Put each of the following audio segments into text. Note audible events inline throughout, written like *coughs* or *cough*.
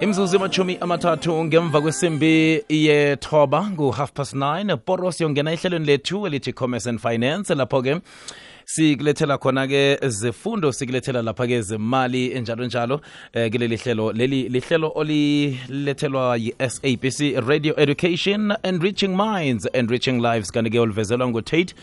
imzuzu emachumi amathathu ngemva kwesimbi yethoba ngu-half past 9 poros yongena ehlelweni lethu elithi commerce and finance. Lapho-ke sikulethela khona-ke zefundo sikulethela lapha-ke zemali njalo njalo eh kuleli hlelo. Leli lihlelo olilethelwa yi-sabc radio education enriching minds and enriching lives. Kanti-ke oluvezelwa ngutate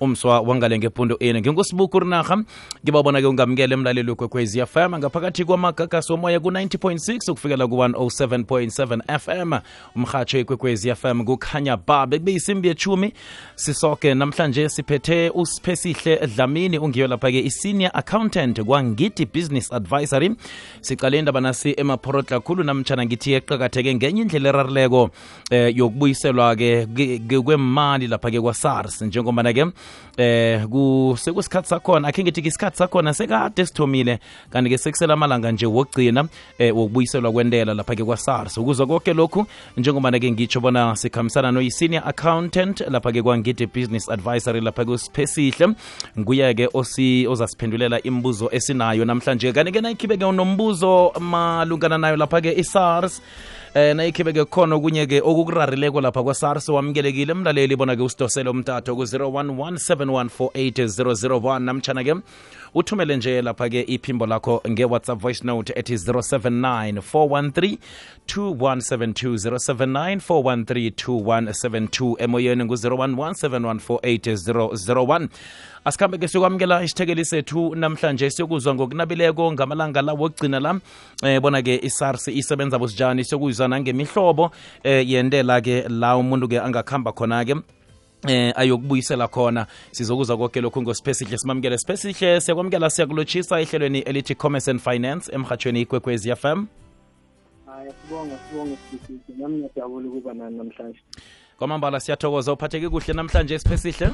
umswa wangale ngepundo ngingusibuku rinarha ngibabona-ke ungamukele emlaleli kwekwezi fm ngaphakathi kwamagagasi womoya ku-90.6 ukufikela ku-107.7 fm umhatsho ikwekwezi fm kukhanya ba bekubeyisimbi yechumi sisoke namhlanje siphethe usiphesihle dlamini ungiyo lapha-ke i-senior accountant kwangidi business advisory. Sicale indaba nasi emaphorotla khulu namtshana ngithi eqakatheke ngenye indlela erarileko eh, yokubuyiselwa-ke kwemali lapha-ke kwa-sars njengobana-ke eh sekusikhathi sakhona akhe ngithi isikhathi sakhona sekade sithomile kanti-ke sekusela amalanga nje wokugcina eh wokubuyiselwa kwentela lapha-ke kwa-sars. Ukuzwa konke lokhu njengoba-ke ngitsho bona sikhambisana noyi-senior accountant lapha-ke kwangidi business advisory lapha-ke usiphesihle nguye-ke ozasiphendulela imibuzo esinayo namhlanje. Kanti-ke nayikhibeke unombuzo malungana nayo lapha-ke i-sars eh nayikhibeke khona okunye ke okukurarileko lapha kwa-sars wamkelekile mlaleli bona-ke usidosele umtatho ku-011 7148001 namtshana ke uthumele nje lapha-ke iphimbo lakho nge-whatsapp voice note ethi 079 413 2172 079 413 2172 emoyeni ngu-011 7148001 asikhambe-ke siyokwamukela isithekeli sethu namhlanje siyokuzwa ngokunabileko ngamalanga la wokugcina la. Eh, bona-ke isars isebenza bosijani siyokuzwa nangemihlobo eh, yentela-ke la umuntu-ke angakhamba khona-ke eh ayokubuyisela khona. Sizokuza koke lokhu ngosiphesihle simamukele siphesihle. Siyakwamukela siyakulotshisa ehlelweni elithi commerce and finance emhathweni ikwekwez fm hayi sibonga sibonga siphesihle. Nami ngiyajabula ukuba nani namhlanje. Kwamambala siyathokoza uphatheke kuhle namhlanje siphesihle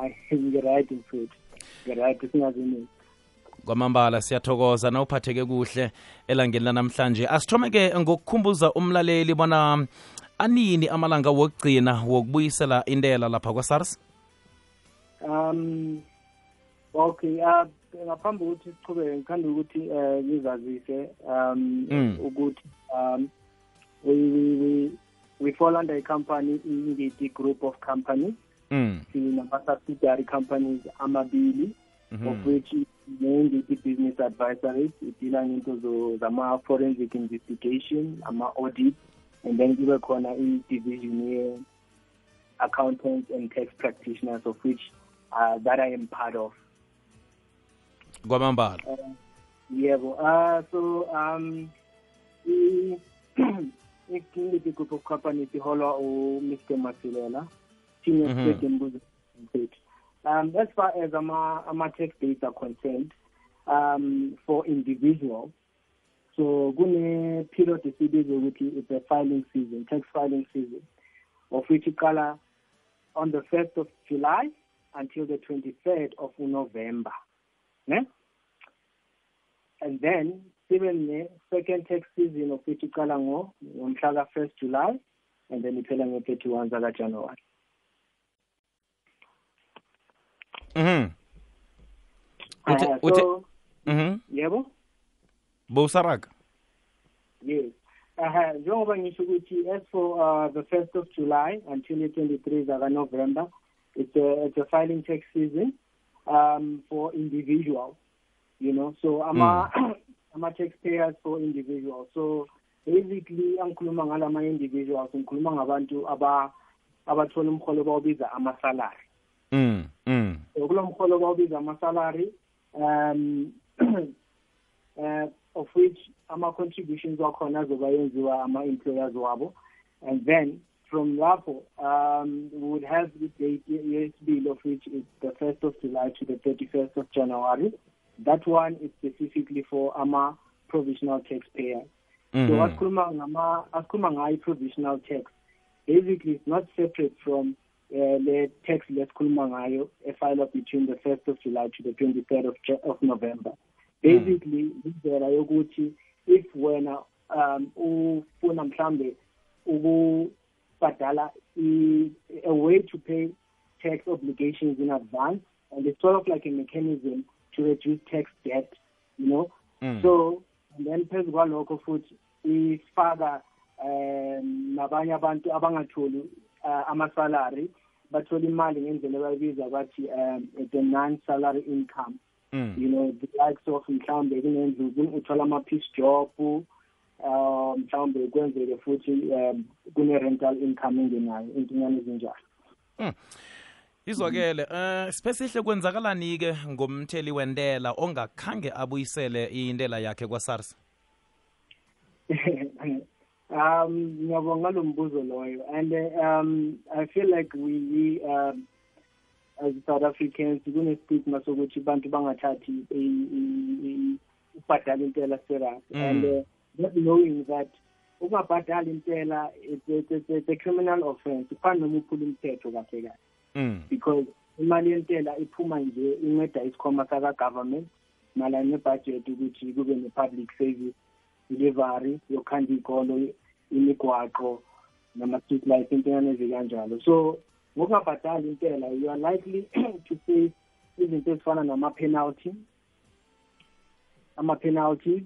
hayi *laughs* ngiright mfowethu ngiright singaziningi kwamambala siyathokoza. Na uphatheke kuhle elangeni lanamhlanje. Asithome-ke ngokukhumbuza umlaleli bona anini amalanga wokugcina wokubuyisela intela lapha kwa-sars? Um okay uh, ngaphambi kokuthi sichubeke ngithanda ukuthi um ngizazise um ukuthi um we, we, we, we fall under a company ingidi group of companies mm. sinama-subsidiary companies amabili mm -hmm. of which nengiti business advisories idila ngento zama-forensic investigation ama-audit and then kube khona i-division ye-accountants and tax practitioners of which uh, that I am part of. kwamambala Uh, yebo uh, so um i-community group of companies iholwa u-mr masilela senior Mhm. embuzo mthetho um as far as ama ama-tax dates are concerned um for individuals so kune-period esibiza ukuthi it's a filing season tax filing season of which iqala on the 1st of july until the 23rd of november ne? and then sibe ne-second tax season of which iqala ngo ngomhla ka-1st july and then iphela nge-31 zakajanuwari mhm Ah, Uthe- uthe- so mhm yebo bowusaraga yes aha njengoba ngisho ukuthi as for uh, the 1st of july until i-23 zaka-november it's a, it's a filing tax season um, for individuals you know so ama ama *coughs* taxpayers for individuals so basically angikhuluma ngalama individuals ngikhuluma ngabantu aba abathola umholo bawubiza ama-salary. Mm. Mm kulo bawubiza ama-salary um *clears throat* uh, of which ama-contributions wakhona azoba yenziwa ama-employers wabo and then from lapho um, we would have the date yesibili of which is the 1st of July to the 31st of January. That one is specifically for ama-provisional taxpayers. So Mhm. asikhuluma ngama asikhuluma ngayo i-provisional tax basically it's not separate from uh, the tax lesikhuluma ngayo efilwa between the 1st of July to the 23rd of, of November. Basically indlela yokuthi if wena um ufuna mhlambe ukubhadala a way to pay tax obligations in advance and it's sort of like a mechanism to reduce tax debt you know? Mm. so and then phezu kwalokho futhi isifaka um nabanye abantu abangatholi uh, amasalary bathola imali ngendlela abayibiza bathi um the non salary income mm. you know the likes of mhlawumbe kunendlu uthola ama-piece job um mhlawumbe kwenzeke futhi um kune-rental income engenayo intinyana ezinjalo Mm. izwakele eh spesihle kwenzakalani ke ngomtheli wentela ongakhange abuyisele intela yakhe kwa-SARS *laughs* um ngiyabonga ngalo mbuzo loyo. And um i feel like we, we um, as South Africans kune-stigma sokuthi abantu bangathathi ukubhadala intela serious Mm. and uh, not knowing that ukungabhadali intela it's, it's, it's, it's a criminal offense. Kufana noma uphula umthetho kahle kahle. Mm. because imali yentela iphuma nje inceda isikhwama saka-government malana nebudget ukuthi kube ne-public service. Delivery yokukhanda iy'kolo imigwaqo nama-street lights intonyana ezikanjalo so ngokungabhadali intela you are likely *clears throat* to face izinto ezifana nama-penalty ama-penalties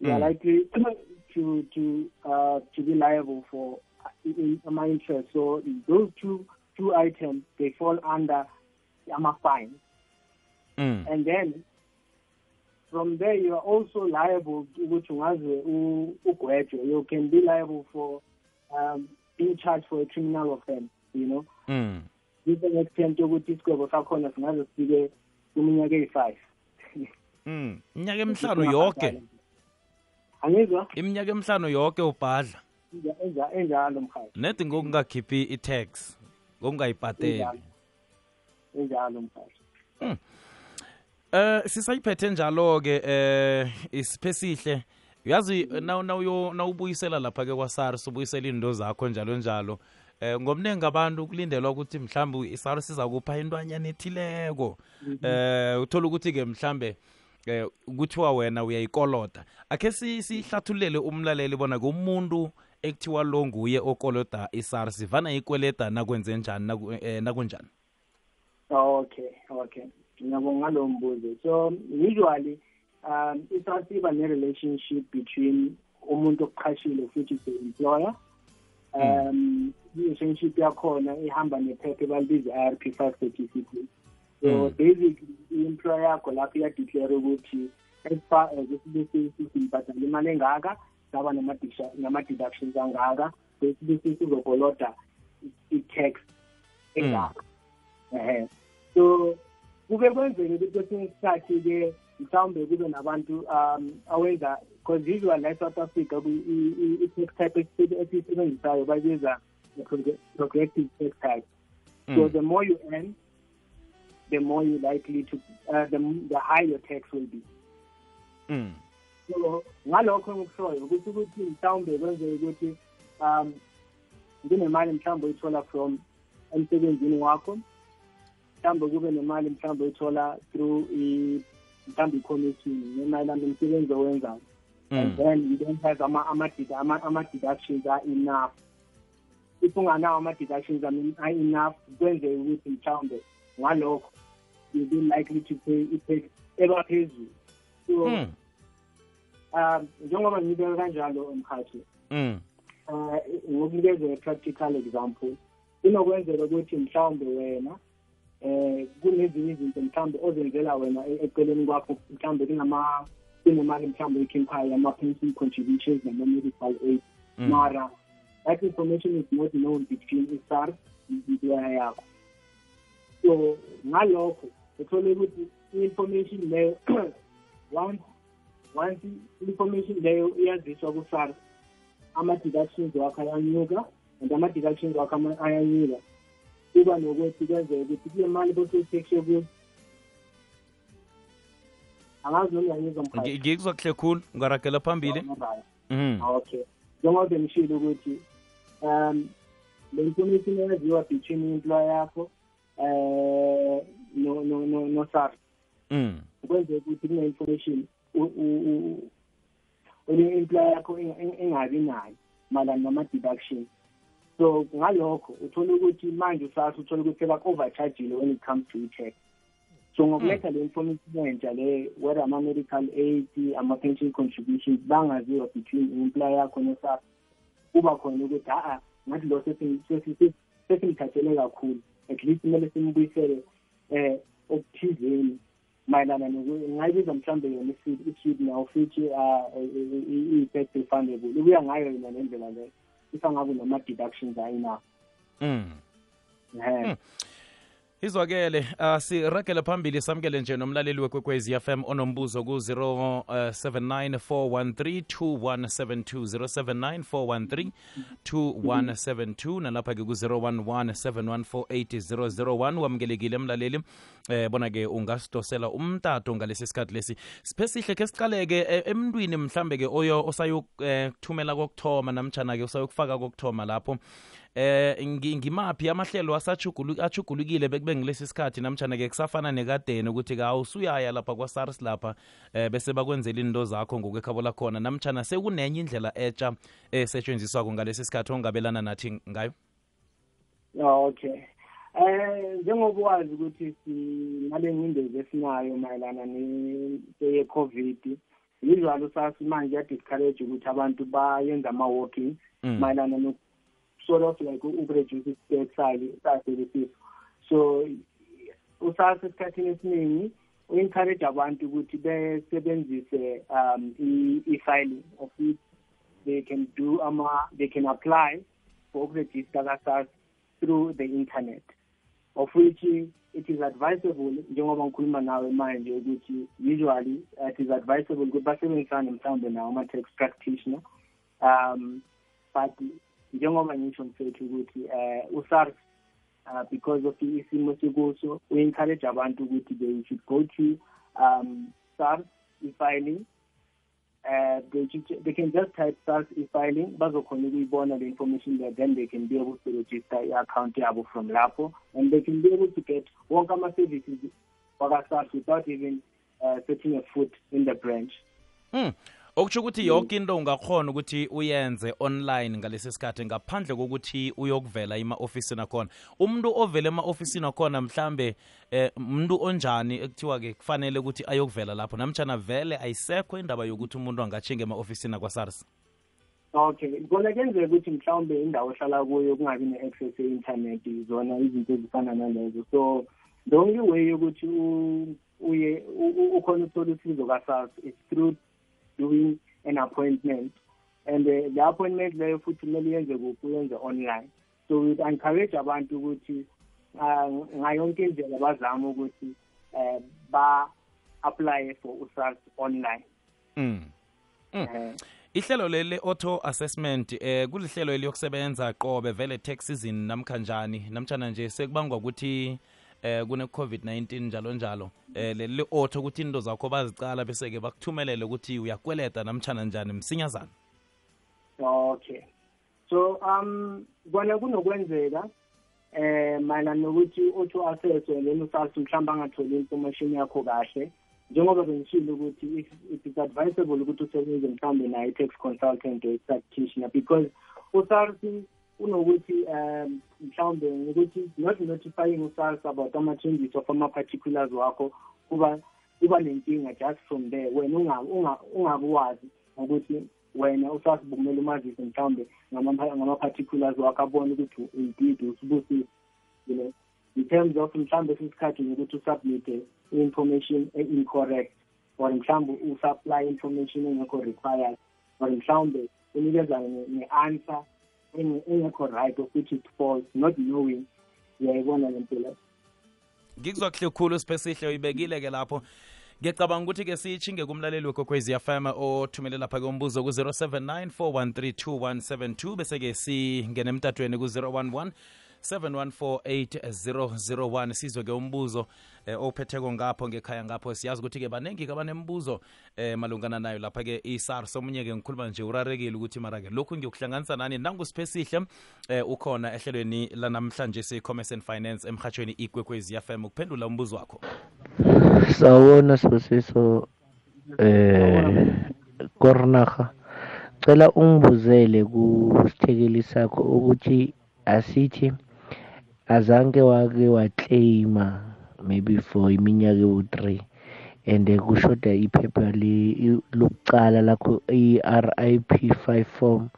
you are Mm. likely *clears throat* to to uh, to be liable for in- ama-interest so those two two items they fall under ama-fine Mm. and then from there you are also liable ukuthi ungaze u- ugwetshwe you can be liable for um, being charged for a criminal offense you know? Mm. to an extent yokuthi isigwebo sakhona singaze sifike kwiminyaka eyi-five. Mm. iminyaka emihlanu yonke angizwa? Iminyaka emihlanu yonke ubhadla. Enja- enja- enjalo mhathi nedi ngokungakhiphi i-tax ngokungayibhadeli? Enjalo. Enjalo mhathi Eh sisayiphethe njalo ke eh isiphesihle. Uyazi na nawuyo nawubuyisela lapha ke kwaSARS ubuyisela indo zakho njalo njalo. Eh ngomnengi abantu kulindelwa ukuthi mhlawumbe iSARS izakupha intwanyana ethileko. Eh uthola ukuthi ke mhlambe eh kuthiwa wena uyayikoloda akhe si- sihlathulele umlaleli bona kumuntu ekuthiwa lo nguye okoloda iSARS vana ikweleda nakwenze njani naku- eh, nakunjani? Okay okay. Ngiyabonga ngalo mbuzo. So usually um isasiba ne-relationship between umuntu okuqhashile futhi the-employer um i-relationship yakhona ihamba nephepha ebalibiza i-r p five thirty six so Mm. basically i-employer yakho lapho iyadeclare ukuthi as far as simbhadala imali engaka saba nama-deduction- nama-deductions angaka bese sizokoloda i-tax engaka. Ehe. So kube kwenzeke ukuthi kwesinye isikhathi ke mhlawumbe kube nabantu um awenza because usually la e-south africa i-tax type esi- esiyisebenzisayo bayibiza the progressive tax type so Mm. the more you earn the more you likely to uh, the, the higher your tax will be Mm. so ngalokho engikusoyo ukuthi ukuthi mhlawumbe kwenzeke ukuthi um kunemali mhlawumbe uyithola from emsebenzini wakho mhlawumbe kube nemali mhlawumbe uyithola through mhlawumbe i-commission nemali mhlawumbe umsebenzi owenzayo and Mm. then you don't have ama- ama- ama- ama-deductions are enough if unganawo ama-deductions are are enough kwenzeke ukuthi mhlawumbe ngalokho you be likely to pay i-tax ebaphezulu so Mm. um njengoba ngibeka kanjalo mkhathi um uh ngokunikeza i-practical example kunokwenzeka ukuthi mhlawumbe wena eh kunezinye izinto mhlawumbe ozenzela wena eceleni kwakho mhlawumbe kunama kunemali mhlawumbe ekhiphayo ama-pension contributions nama-medical aid. Mm. mara that information is not known between i-SARS employer yakho. So ngalokho uthole ukuthi i-information leyo *clears throat* once once i-information leyo iyaziswa ku-SARS ama-deductions wakho ayanyuka and ama-deductions wakho ayanyuka kuba nokuthi kwenzeka ukuthi kule mali bosuyithekishe kuyo. Angazi noma uyangizwa Ngi- mkhathi ngikuzwa kuhle khulu ungaragela phambili. Mhm. okay. Njengoba bengishilo ukuthi um le information eyaziwa between i-employer yakho eh no no no no SARS. Mm. kwenzeka ukuthi kune-information une-employer yakho enga- enga- engabi nayo malana nama-deduction. So ngalokho uthola ukuthi manje usasa uthola ukuthi sebaku-overchargile when it comes to i-tax so ngokuletha le information entsha le whether ama-medical aid ama-pension contributions bangaziwa between i-employer yakho nesars kuba khona ukuthi ha-a ngathi lo sesimthathele kakhulu at least kumele simbuyisele um okuthizeni mayelana ngayibiza mhlawumbe yona i-tube naw futhi i-tax refundable ibuya ngayo yona le ndlela leyo isangabe nama-deductions ayinawo um izwakele uh, siragele phambili samukele nje nomlaleli wekwekwezi fm onombuzo ku-079 413 2172 nalapha-ke ku-011 7148001 wamukelekile mlaleli eh bona-ke ungasidosela umtato ngalesi sikhathi lesi. Siphesihle ke siqaleke eh, emntwini mhlambe-ke oyo osayokuthumela eh, kokuthoma namtshana-ke osayokufaka kokuthoma lapho eh ngimaphi? Amahlelo achugulukile bekube ngilesi sikhathi namtshana ke kusafana nekadeni ukuthi ka usuyaya lapha kwa-SARS lapha eh bese bakwenzela into zakho ngokwekhabo lakhona namtshana sekunenye indlela etsha esetshenziswako ngalesi sikhathi ongabelana nathi ngayo? Okay. Eh njengoba wazi ukuthi sinale ngcindezi esinayo mayelana ne-covid usually usasi manje ya-discourage ukuthi abantu bayenze ama-walking mm. mayelana sort of like isitep salo saselesifo so usasa esikhathini esiningi u-encourage abantu ukuthi besebenzise um i-filing of it. They can do ama they can apply for ukuregister ka-sars through the internet of which it is advisable njengoba ngikhuluma nawe manje ukuthi usually it is advisable ukuthi basebenzisane mhlawumbe nawo ama-tax practitioner um but njengoba ngisho mfethu ukuthi eh uSARS uh, because of isimo sikuso we-encourage abantu ukuthi they should go to um SARS e-filing. Uh, they, can just type SARS e-filing bazokhona ukuyibona the information there then they can be able to register i-account yabo from lapho. And they can be able to get wonke ama-services waka-SARS without even uh, setting a foot in the branch. Mm. Okutsho ukuthi yonke into ungakhona ukuthi uyenze online ngalesi sikhathi ngaphandle kokuthi uyokuvela ema-ofisini akhona. Umuntu ovela ema-ofisini akhona mhlambe eh umuntu onjani ekuthiwa-ke kufanele ukuthi ayokuvela lapho namtshana vele ayisekho indaba yokuthi umuntu angatshinga ema-ofisini akwa-sars? Okay. Kona kuyenzeka ukuthi mhlawumbe indawo ohlala kuyo kungabi ne-access ye-internet zona izinto ezifana nalezo. So the only way yokuthi uye ukhona ukuthola usizo ka-sars is through doing an appointment. And uh, the appointment leyo futhi kumele yenze kuphi uyenze online. So we encourage abantu ukuthi uh, ngayonke indlela bazame ukuthi uh, ba-apply for usars online. Mm. Mm. Uh, ihlelo leli auto assessment eh kulihlelo eliyokusebenza qobe vele tax season namkhanjani namtshana nje sekubangwa ukuthi eh kune COVID-19 njalo njalo. Eh leli auto ukuthi into zakho bazicala bese ke bakuthumelele ukuthi uyakweleta namtshana njani msinyazana? Okay. So um kona kunokwenzeka eh mayelana nokuthi auto assess then usathi mhlawumbe angatholi information yakho kahle njengoba bengishilo ukuthi it is advisable ukuthi usebenze mhlawumbe naye tax consultant or practitioner because usarsi unokuthi um mhlawumbe ukuthi not notifying usars about ama-changes of ama-particulars wakho kuba kuba nenkinga just from there wena ungakwazi ngokuthi wena usars kumele umazise mhlawumbe ngama-particulars wakho abone ukuthi indeed usibusise you know in terms of mhlawumbe esisikhathi ngokuthi usubmite i-information e-incorrect or mhlawumbe usupply information engekho required or mhlawumbe unikeza ne-answer engekho right of which it falls not knowing uyayibona le ngikuzwa kuhle khulu sipesihle uyibekile-ke lapho. Ngiyacabanga ukuthi-ke siyishinge kumlaleli wekwekwezi fm othumele lapha-ke umbuzo ku-079 413 bese-ke singene emtatweni ku-011 7148001 sizwe ke umbuzo eh, ophetheko ngapho ngekhaya ngapho. Siyazi ukuthi-ke baningi-ke abanembuzo eh, malungana nayo lapha-ke i-sars omunye-ke ngikhuluma nje urarekile ukuthi mara-ke lokhu ngiyokuhlanganisa nani? Nangusiphe eh, ukhona ehlelweni lanamhlanje se-commerce and finance emhatshweni ikwekwezi fm ukuphendula umbuzo wakho. Sawubona sibusiso eh kornaga cela ungibuzele kusithekeli sakho ukuthi asithi azange wake waclaima maybe for iminyaka ewu-three and kushoda iphepha li- lokucala lakho i-RIP 5 form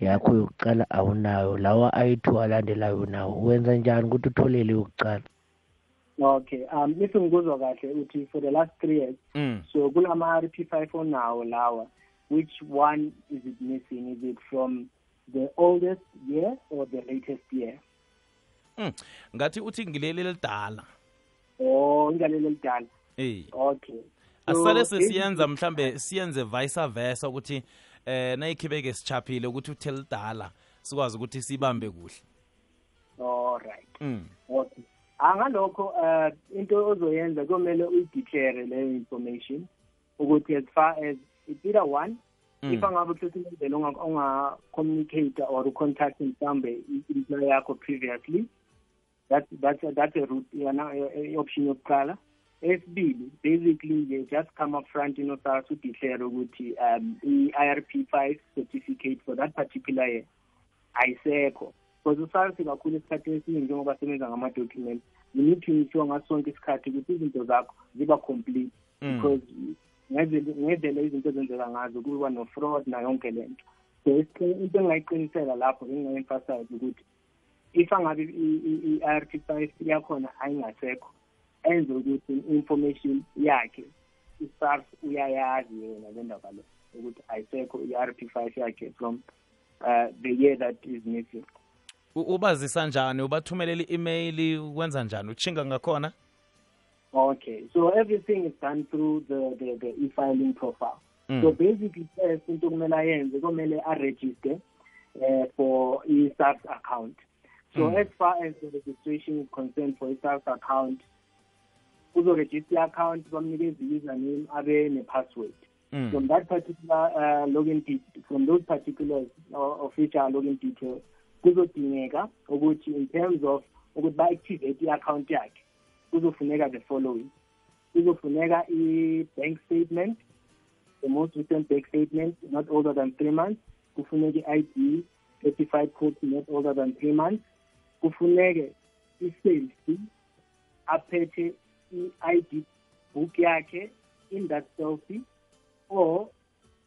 yakho yokucala awunayo lawa ayi-two alandelayo nawo wenza njani ukuthi utholele yokucala okay um if ngikuzwa kahle uthi for the last three years mm. so kulama RP5 onawo lawa which one is it missing is it from the oldest year or the latest year Mm. Ngathi uthi ngileli lidala or ingalelo lidala eh okay. So, asale sesiyenza mhlambe siyenze vice versa ukuthi eh nayikhibeke sichaphile ukuthi uthe lidala sikwazi ukuthi sibambe kuhle. All right. Mm. okay. Angalokho uh into ozoyenza kumele uyideclare leyo information ukuthi as far as it's either one Mm. if angabe kusesindlela unga-communicate or ucontact mhlawumbe i-employer yakho previously that's that's that's a route yana option of yokuqala. Esibili basically nje just come up front inosars udeclare ukuthi um i-irp 5 certificate for that particular year ayisekho. Because usars kakhulu esikhathini esiningi njengoba sebenza ngama-documents you need to ensure ngaso sonke isikhathi ukuthi izinto zakho ziba complete. Mm. because ngendlela izinto ezenzeka ngazo kuba no-fraud nayo yonke le nto so into engingayiqinisela lapho enginga-emphasize ukuthi if angabe i-r t five yakhona ayingasekho enze ukuthi i-information yakhe i-sars uyayazi yena le ndaba le ukuthi ayisekho i-r p five yakhe from uh, the year that is missing U- ubazisa njani ubathumelela i-email ukwenza njani utshinga ngakhona Okay, so everything is done through the the, the e-filing profile. Mm. So basically, first into kumele ayenze kumele a-register uh, for i-SARS account. So Mm. as far as the registration is concerned for i-SARS account, uzoregister i-account bamnikeza i-username abe ne-password. mm. From that particular uh, login de- from those particulars uh, of which are login details, kuzodingeka ukuthi in terms of ukuthi ba-activate i-account yakhe kuzofuneka the following kuzofuneka i-bank statement the most recent bank statement not older than three months kufuneke i-id certified copy not older than three months kufuneke i-selfie aphethe i-id book yakhe in that selfie or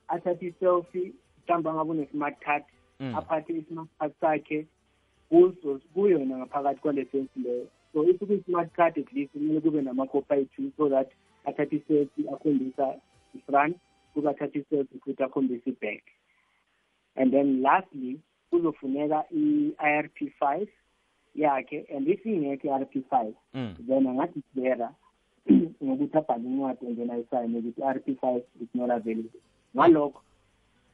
athathe i-selfie mhlawumbe angabe une-smart card Mm. aphathe i-smart card sakhe kuzo kuyo ngaphakathi kwale selfie leyo so if kwi-smart card at least kumele kube namakopi ayi-two so that athathe i-selfie akhombisa i-front kube athathe i-selfie futhi akhombisa i-back and then lastly kuzofuneka i-i r p five yakhe and if ingekho i-r p five then angathi angadeclara ngokuthi abhale incwadi and then ayisayine ukuthi i-r p five is not available. Ngalokho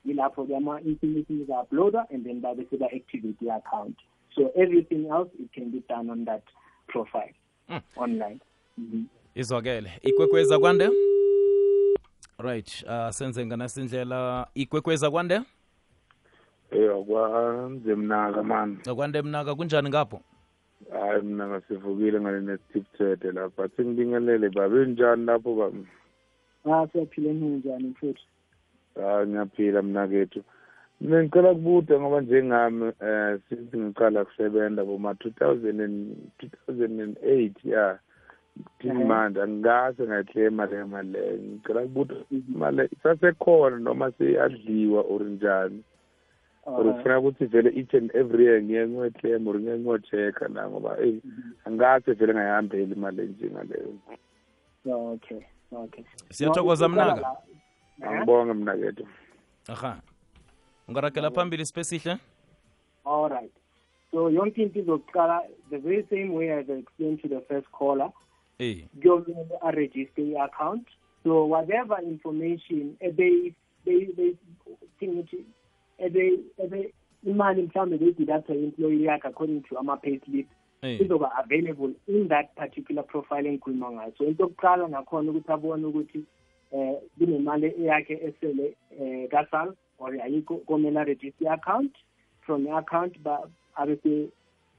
yilapho-ke ama-information iza-uploada and then babe seba-activate i-account. So everything else it can be done on that profile Mm. online. Mhm. izwakele. Ikwekweza kwande? Right uh, senze nganasindlela. Ikwekweza kwande eyo kwanze mnaka mani? Kwande mnaka kunjani ngapho? Hayi mna ngasivukile ngale nesitipthethe lapha. Sengibingelele babe njani lapho ba ah siyaphila njani mfowethu hayi ngiyaphila mnakethu mina ngicela kubude ngoba njengami um since ngiqala kusebenza boma-two thousand and two thousand and eight ya. Thini Mhm. manje? Angikaze ngayiklema leyo mali leyo. Ngicela kubude imali le isasekhona noma seyadliwa or njani? Or funa ukuthi vele each and every year ngiye ngiyoyiclaim or ngiye ngiyocheck-a na ngoba eyi angikaze vele ngayihambeli imali enjengaleyo okay okay siyathokoza mnaka Eh? angibonge mnakethu aha ungaragela phambili sipesihle All right. So yonke into izoqala the very same way as I explained to the first caller. eh Kuyomele a-register i-account. So whatever information ebe they they ukuthi ebe ebe imali mhlawumbe beyideducta employee yakhe according to ama-payslip eh izoba available in that particular profile engikhuluma ngayo. So into yokuqala nakhona ukuthi abone ukuthi eh kunemali yakhe esele eh kasal or ayikho komele aregister i-account from i-account ba abese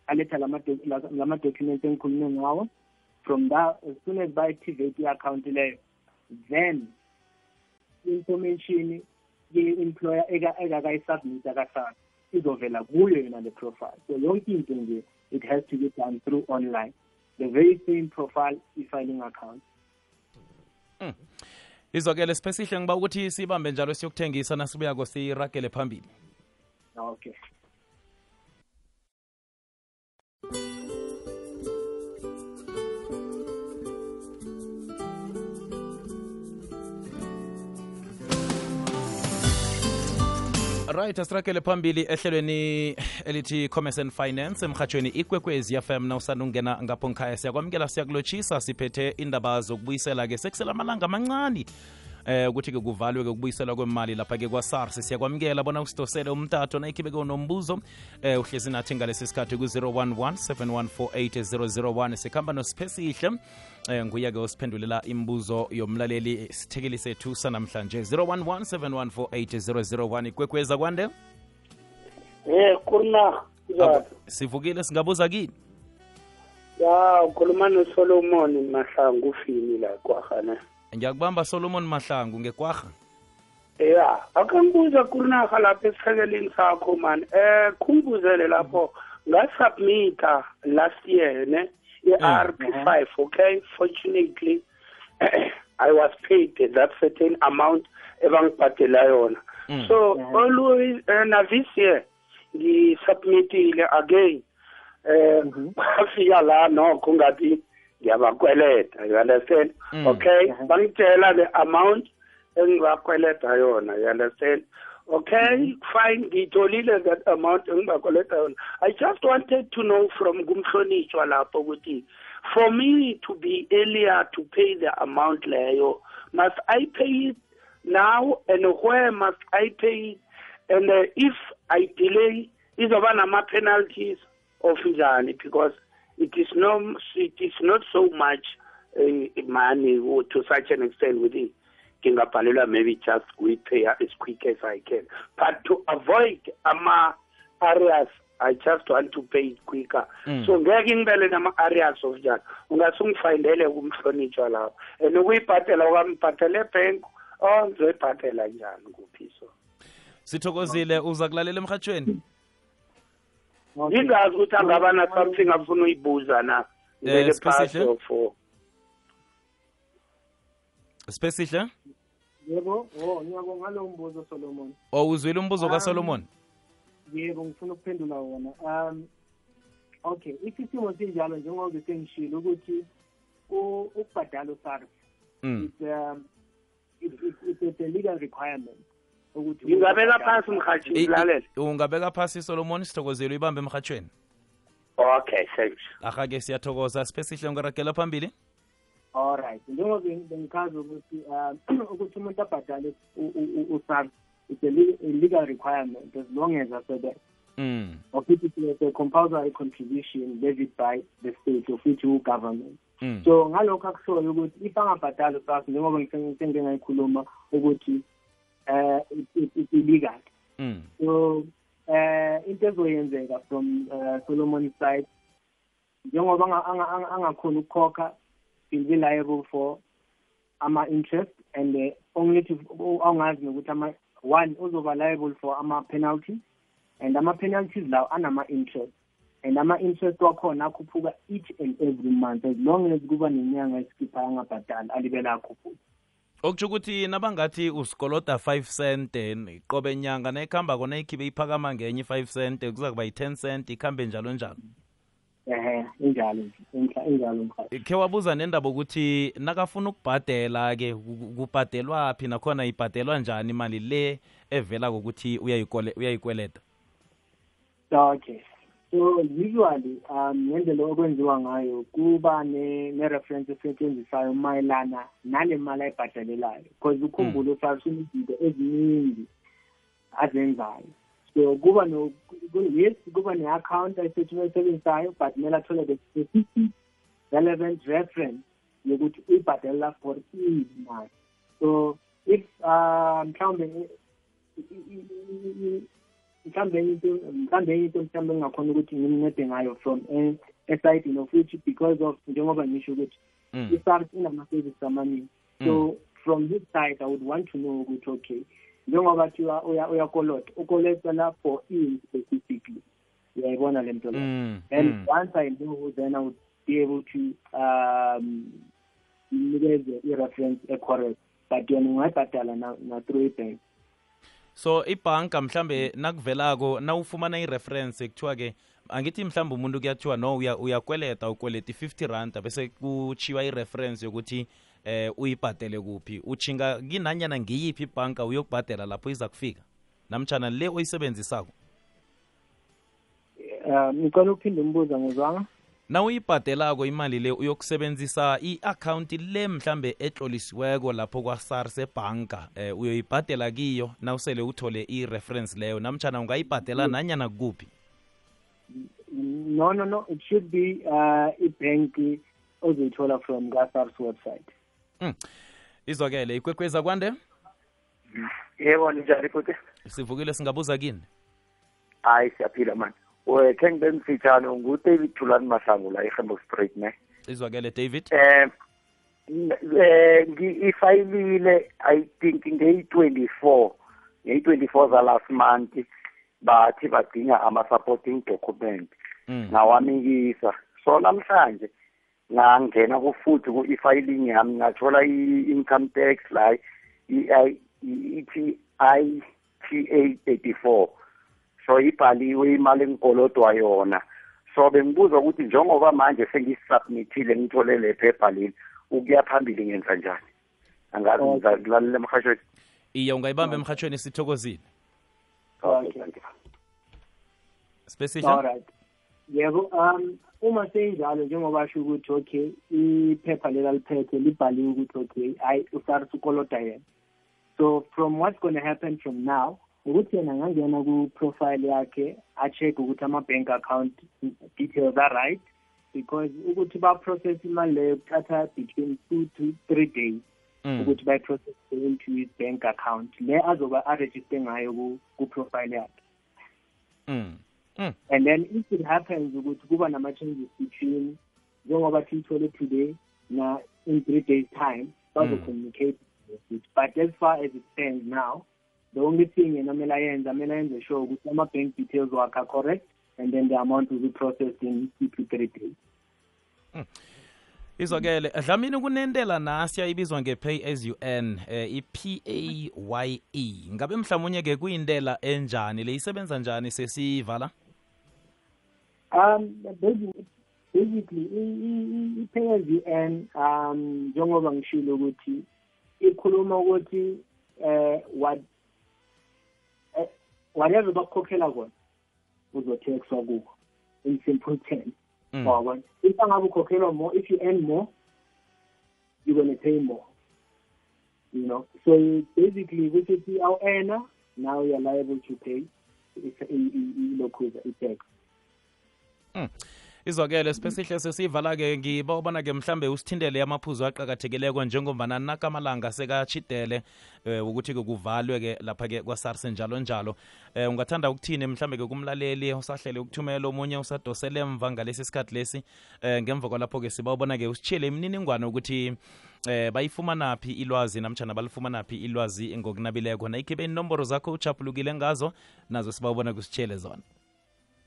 aletha lama-doc- la- lama-documents engikhulume ngawo. From that as soon as ba-activate i-account leyo then information ye-employer ekakayisubmita kasal izovela kuyo yona le profile. So yonke into nje it has to be done through online. The very same profile i-filing account. Izokele siphe sihle ngiba ukuthi sibambe njalo siyokuthengisa nasibuyako siragele phambili. Okay right asirakele phambili ehlelweni elithi commerce and finance emhatshweni ikwekwezi fm na usanda ukungena ngapho ngikhaya siyakwamukela siyakulotshisa siphethe indaba zokubuyisela-ke. Sekusela amalanga amancane eh ukuthi-ke kuvalwe-ke ukubuyiselwa kwemali lapha-ke kwa-sars. Siyakwamukela bona usidosele umtato nayikhibeke unombuzo eh uhlezi nathi ngalesi sikhathi ku-011 7148001 sikhamba nosiphesihle eh nguya-ke osiphendulela imibuzo yomlaleli sithekeli sethu sanamhlanje. 011 7148001 ikwekweza kwande? Eh kurna sivukile singabuza kini? Ya ukhuluma noSolomon Mahlangu ufini la kwahana. Ngiyakubamba solomon mahlangu ngekwarha Ya, akangibuza kurna lapha esiphekeleni sakho man. Eh kumbuzele lapho ngasubmita last year ne i-RP5 okay fortunately *clears throat* I was paid that certain amount ebangibhadela yona. Mm. So always uh, na this year ngisubmitile again eh bafika la nokho ngathi ngiyabakweleta you understand? Mm. okay bangitshela the amount engibakweleta yona you understand? Okay fine ngiyitholile that amount engibakweleta yona. I just wanted to know from kumhlonishwa lapho ukuthi for me to be earlier to pay the amount leyo must i pay it now and where must i pay it? And uh, if i delay izoba nama-penalties of njani? Because it is no it is not so much uh, money or to such an extent ukuthi ngingabhalelwa maybe just kuyi-pay as quick as i can. But to avoid ama-areas i just want to pay it quicker. Mm. so ngeke ngibele nama-areas of njani ungase ungifayindele kumhlonitshwa lapho. And ukuyibhadela kwambhadela ebhenki oh ngizoyibhadela njani kuphi so? Sithokozile. Uza kulalela emhatshweni ngingazi ukuthi angaba na something afuna uyibuza na ngibele Spesihle? phasi for sipesihle yebo oh ngiyabonga ngalo mbuzo solomon o uzwile umbuzo Um, kasolomon yebo ngifuna ukuphendula wona um okay isimo sinjalo njengoba sengishilo ukuthi u- ukubhadala usars Mm. it's um it- it- it's it's a legal requirement ukuthi ngingabeka SARS. mhathi ngilalele ungabeka phasi solomon sithokozelwe uyibambe emhatshweni okay thanks aha-ke siyathokoza. Sipesihle ungaragela phambili. Alright njengoba bengichaza ukuthi um *clears throat* ukuthi umuntu abhadale u- u- u- usars it's a legal requirement as long as asebenza mm. of which it is a compulsory contribution levied by the state of which government Mm. so ngalokho akushoyo ukuthi if angabhadali usas njengoba ngise ngayikhuluma ukuthi eh it- it- it's illegal Mm. so eh into ezoyenzeka from uh, Solomon side njengoba anga- anga- anga- angakhona ukukhokha will be liable for ama interest and uh, only to awungazi nokuthi ama one uzoba liable for ama penalties and ama penalties lawo anama interest. And ama interest wakhona akhuphuka each and every month as long as kuba nenyanga esikhipha angabhadali alibela akhuphuka okutsho ukuthi nabangathi usikoloda 5 cent eh, qobe nyanga nayikhamba kona ikhibe iphakama ngenye i-5 cent kuza kuba yi-10 cent ikhambe njalo njalo? Ehe injalo nje inhla- injalo mkhathi khe wabuza nendaba ukuthi nakafuna ukubhadela-ke ku- kubhadelwa phi nakhona ibhadelwa njani imali le evela kokuthi uyayikole- uyayikweleta Okay. So usually um ngendlela okwenziwa ngayo kuba ne ne-reference esetshenziswayo mayelana nale mali ayibhadalelayo because ukhumbule usase izinto eziningi azenzayo. So kuba no ku- yes kuba ne-account ayisebenzisayo but kumele athole the specific relevant reference yokuthi uyibhadalela for imali so if uh mhlawumbe enye into mhlawumbe enye into engakhona ukuthi ngimncede ngayo from e- esayidini of which because of njengoba ngisho ukuthi Mm. i-SARS inama-services amaningi. So from this side i would want to know ukuthi okay njengoba kuthiwa uya- uyakolota ukolotela for ini specifically. Uyayibona le nto leyo Mm, and mm. once i know then i would be able to um nikeze i-reference ecorrect. But yona ungayibhadala na, na through ibank so ibhanka mhlambe nakuvelako nawufumana i-reference kuthiwa ke angithi mhlawumbe umuntu kuyathiwa no uya- uyakweleta ukweleta i-50 rand bese kuchiwa i-reference yokuthi eh uyibhadele kuphi. Uchinga kinanyana ngiyiphi ibhanka uyokubhadela lapho iza kufika? Namtshana le oyisebenzisako? Um ngicela ukuphinde umbuza ngizwanga na uyibhadelako imali le uyokusebenzisa i-akhawunti le mhlambe etlolisiweko lapho kwa-sars ebhanka eh uyoyibhadela kiyo na usele uthole i-reference leyo. Namtshana ungayibhadela nanyana kuphi no no no. It should be uh i-bank ozoyithola from ka-sars website. Mm. izwakele ikwekweza kwande yebo ninjani futhi? Sivukile singabuza kini? Hayi siyaphila mani we khe ngibe mfitshane ngudavid thulani mahlangu la ihembo straight ne? Izwakele david? Eh eh ngi- ifayilile i think ngeyi-24 ngeyi-24 za-last month bathi badinga ama-supporting document Mm. ngawamikisa so namhlanje ngangena kufuthi ku-e-filing yami ngathola i-income tax la i- i- ithi i t a thirty four so ibhaliwe imali engikolodwa yona. So bengibuza ukuthi njengoba manje sengisubmithile ngithole le phepha leli ukuya phambili ngenza njani? Angazi Okay. ngizakulalela emhashweni iye ungayibamba emhatshweni sithokozile. Okay. special? Alright yebo um uma seyinjalo njengoba asho ukuthi okay iphepha lela liphethe libhaliwe ukuthi okay hayi usars ukoloda yena. So from what's going to happen from now ukuthi yena angangena ku-profile yakhe a-check ukuthi ama-bank account details are right because ukuthi ba-process imali leyo kuthatha between two to three days Mm. ukuthi bayi-process into his bank account le azoba arejiste ngayo ku- ku-profile yakhe Mm. Mm. and then if it happens ukuthi kuba nama-changes between njengoba siyithole today na in three days time bazo-communicate with it but as far as it stands now the only thing yena kumele ayenze amele ayenze sure ukuthi ama-bank details wakhe are correct and then the amount will be processed in two to three days. Izwakele dlamini kunentela nasiya ibizwa nge-pay as you earn eh, i-p-a-y-e ngabe mhlawumunye ke kuyintela enjani? Le isebenza njani sesivala? Um, basically, basically i- i- i-pay as you earn um njengoba ngishilo ukuthi ikhuluma ukuthi eh what eh, whatever bakukhokhela kona uzotaxwa kuko in simple terms Mm. wabona if angabe ukhokhelwa more if you earn more you're going to pay more. You know? So basically ukuthi awu-earner now you're liable to pay i- i- i- ilokhu i-tax izwakele sipesihle sesivala-ke ngiba ubona-ke mhlambe usithindele amaphuzu aqakathekileko njengombana nakamalanga sekachidele um ukuthi-ke kuvalwe-ke lapha-ke kwasars njalo njalo um ungathanda ukuthini mhlambe-ke kumlaleli usahlele ukuthumela omunye usadosele emva ngalesi sikhathi lesi? Um ngemva kwalapho-ke siba ubona-ke usitshiyele imininingwane ukuthi eh bayifumanaphi ilwazi namtshana balifumanaphi ilwazi ngokunabileko? Nayikhibe inomboro zakho uchapulukile ngazo nazo sibawubona kusitshele zona.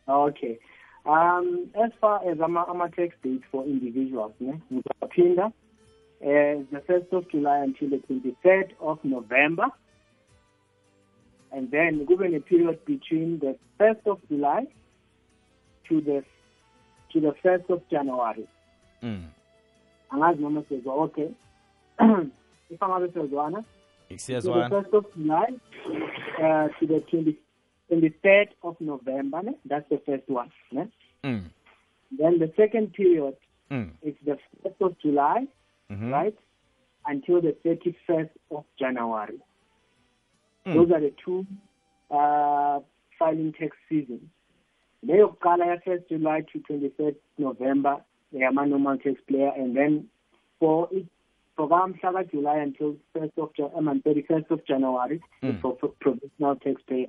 Okay. Um, as far as ama, ama tax dates for individuals, ngizaphinda uh, the 1st of July until the 23rd of November. And then given a period between the 1st of July to the to the 1st of January. mm. Angazi noma sezwa okay. If I'm angabe sezwana, to the 1st of July uh, to the 20, 23rd of November, ne? that's the first one. Ne? mm. Then the second period mm. is the 1st of July, Mhm. right, until the 31st of January. Mm. Those are the two uh, filing tax seasons. Kuqala ya 1st July to 23rd November yama normal tax player and then for it kamhla July until 1st of um, 31st of January Mm. for, for provisional taxpayer.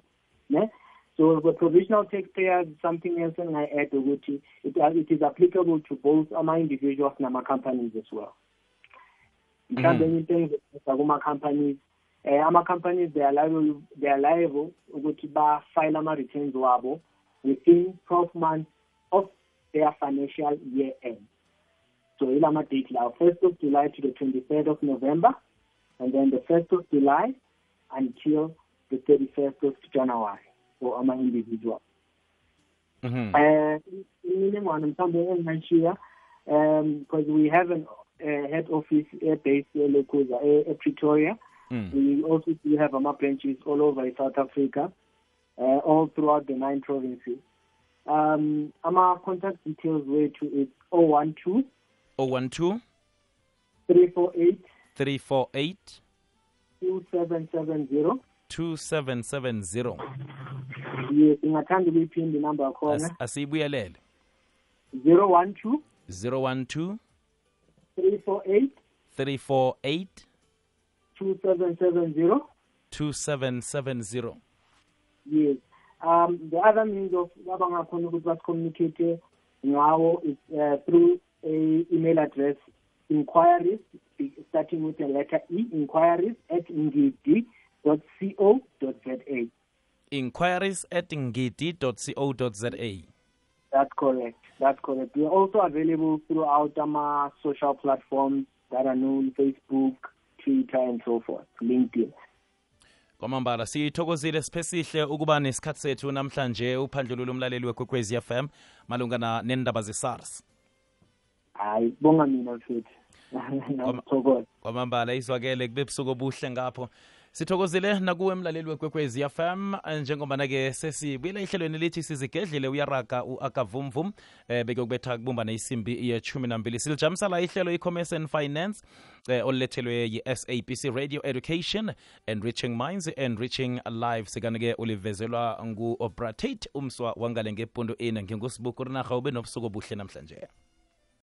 Ne? So the provisional taxpayer something else and I add ukuthi it, uh, it is applicable to both ama individuals nama companies as well. mhlawumbe enye into engizoyenza kuma-companies eh ama-companies they are liable they are liable ukuthi ba-file ama-returns wabo within 12 months of their financial year end so ilama date lawo 1st of july to the 23rd of november and then the 1st of july until the 31st of january for ama-individual Mhm. uh, imininingwane mhlawumbe engingayishiya um because we have an uh, head office based eLekuza ePretoria Mm. we also do have ama branches all over South Africa uh, all throughout the nine provinces um contact details wethu is 012 012 348 348 2770 2770 yes ingathanda ukuyiphinde inamba yakhona. As- asiyibuyelele. 012 012 348 348 2770 2770 Yes. Um, the other means of abangakhona ukuthi basicommunicate ngawo is uh, through a email address inquiries starting with the letter E inquiries at ngidi.co.za. inquiries at ngidi.co.za That's correct. That's correct. We are also available throughout our social platforms that are known Facebook, Twitter, and so forth, LinkedIn. kwamambala sithokozile siphesihle ukuba nesikhathi sethu namhlanje uphandlululo umlaleli wekwekwezi fm malungana nendaba ze-sars Hayi, bonga mina mfethu. *laughs* Ngiyathokoza. kwamambala izwakele kube busuku obuhle ngapho sithokozile nakuwe mlaleli wekwekwezi fm njengobana-ke sesibuyela ehlelweni lithi sizigedlile uyaraga u-akavumvum eh bekuyokubetha kubumbana isimbi yechumi nambili silijamisa la ihlelo i-commerce and finance eh olulethelwe yi-sabc radio education enriching minds enriching lives. Kanti-ke ulivezelwa ngu-obratate umswa wangale ngepundu ini ngingusibuku rinaha ube nobusuku obuhle namhlanje